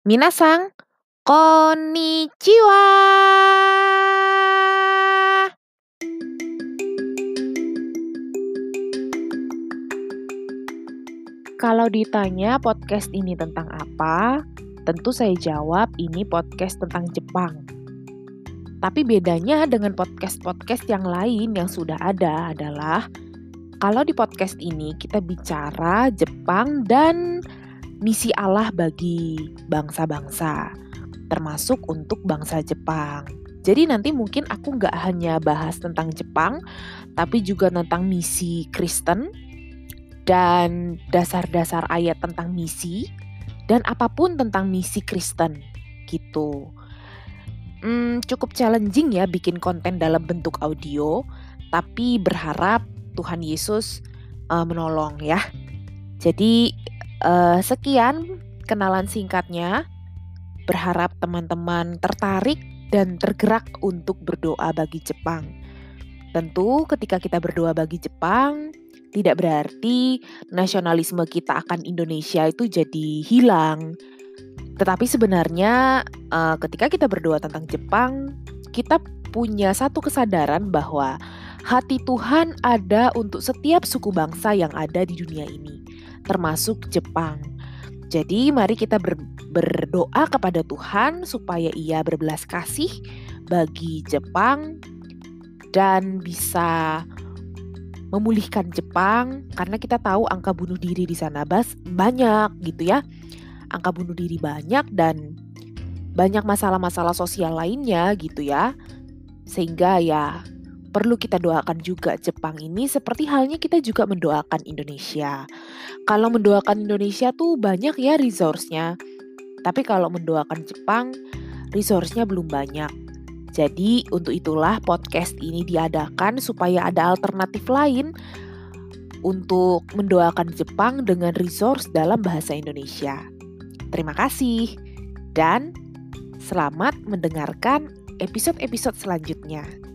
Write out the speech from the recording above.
Minasang, konnichiwa. Kalau ditanya podcast ini tentang apa, tentu saya jawab ini podcast tentang Jepang. Tapi bedanya dengan podcast-podcast yang lain yang sudah ada adalah kalau di podcast ini kita bicara Jepang dan misi Allah bagi bangsa-bangsa, termasuk untuk bangsa Jepang. Jadi nanti mungkin aku nggak hanya bahas tentang Jepang, tapi juga tentang misi Kristen dan dasar-dasar ayat tentang misi dan apa pun tentang misi Kristen gitu. Hmm, cukup challenging ya bikin konten dalam bentuk audio, tapi berharap Tuhan Yesus uh, menolong ya. Jadi Uh, sekian kenalan singkatnya. Berharap teman-teman tertarik dan tergerak untuk berdoa bagi Jepang. Tentu, ketika kita berdoa bagi Jepang, tidak berarti nasionalisme kita akan Indonesia itu jadi hilang. Tetapi sebenarnya, uh, ketika kita berdoa tentang Jepang, kita punya satu kesadaran bahwa hati Tuhan ada untuk setiap suku bangsa yang ada di dunia ini termasuk Jepang. Jadi mari kita ber, berdoa kepada Tuhan supaya ia berbelas kasih bagi Jepang dan bisa memulihkan Jepang karena kita tahu angka bunuh diri di sana bas banyak gitu ya. Angka bunuh diri banyak dan banyak masalah-masalah sosial lainnya gitu ya. Sehingga ya perlu kita doakan juga Jepang ini seperti halnya kita juga mendoakan Indonesia. Kalau mendoakan Indonesia tuh banyak ya resource-nya. Tapi kalau mendoakan Jepang, resource-nya belum banyak. Jadi untuk itulah podcast ini diadakan supaya ada alternatif lain untuk mendoakan Jepang dengan resource dalam bahasa Indonesia. Terima kasih dan selamat mendengarkan episode-episode selanjutnya.